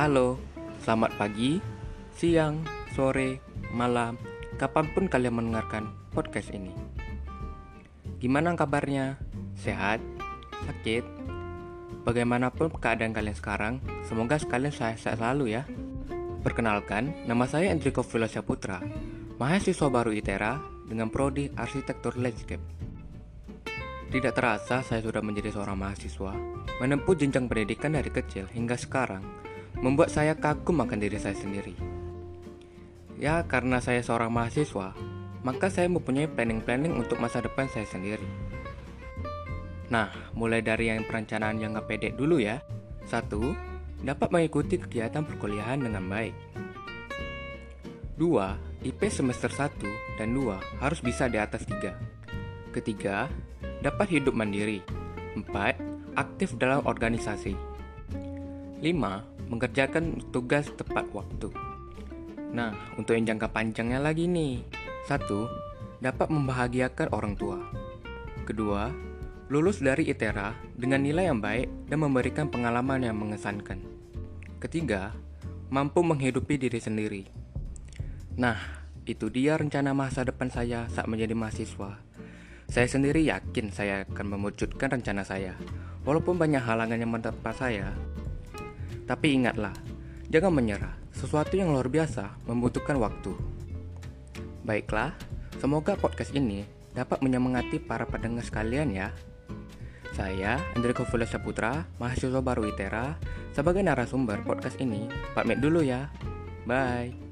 Halo, selamat pagi, siang, sore, malam, kapan pun kalian mendengarkan podcast ini. Gimana kabarnya? Sehat? Sakit? Bagaimanapun keadaan kalian sekarang, semoga sekalian sehat-sehat selalu ya. Perkenalkan, nama saya Enrico Filosia Putra, mahasiswa baru ITERA dengan prodi Arsitektur Landscape. Tidak terasa saya sudah menjadi seorang mahasiswa, menempuh jenjang pendidikan dari kecil hingga sekarang, membuat saya kagum akan diri saya sendiri. Ya, karena saya seorang mahasiswa, maka saya mempunyai planning-planning untuk masa depan saya sendiri. Nah, mulai dari yang perencanaan yang gak pede dulu ya. Satu, dapat mengikuti kegiatan perkuliahan dengan baik. Dua, IP semester 1 dan 2 harus bisa di atas 3. Ketiga, dapat hidup mandiri. Empat, aktif dalam organisasi. 5 mengerjakan tugas tepat waktu. Nah, untuk yang jangka panjangnya lagi nih. Satu, dapat membahagiakan orang tua. Kedua, lulus dari ITERA dengan nilai yang baik dan memberikan pengalaman yang mengesankan. Ketiga, mampu menghidupi diri sendiri. Nah, itu dia rencana masa depan saya saat menjadi mahasiswa. Saya sendiri yakin saya akan mewujudkan rencana saya. Walaupun banyak halangan yang menimpa saya, tapi ingatlah, jangan menyerah. Sesuatu yang luar biasa membutuhkan waktu. Baiklah, semoga podcast ini dapat menyemangati para pendengar sekalian ya. Saya, Andriko Fulia Saputra, mahasiswa baru ITERA, sebagai narasumber podcast ini, pamit dulu ya. Bye.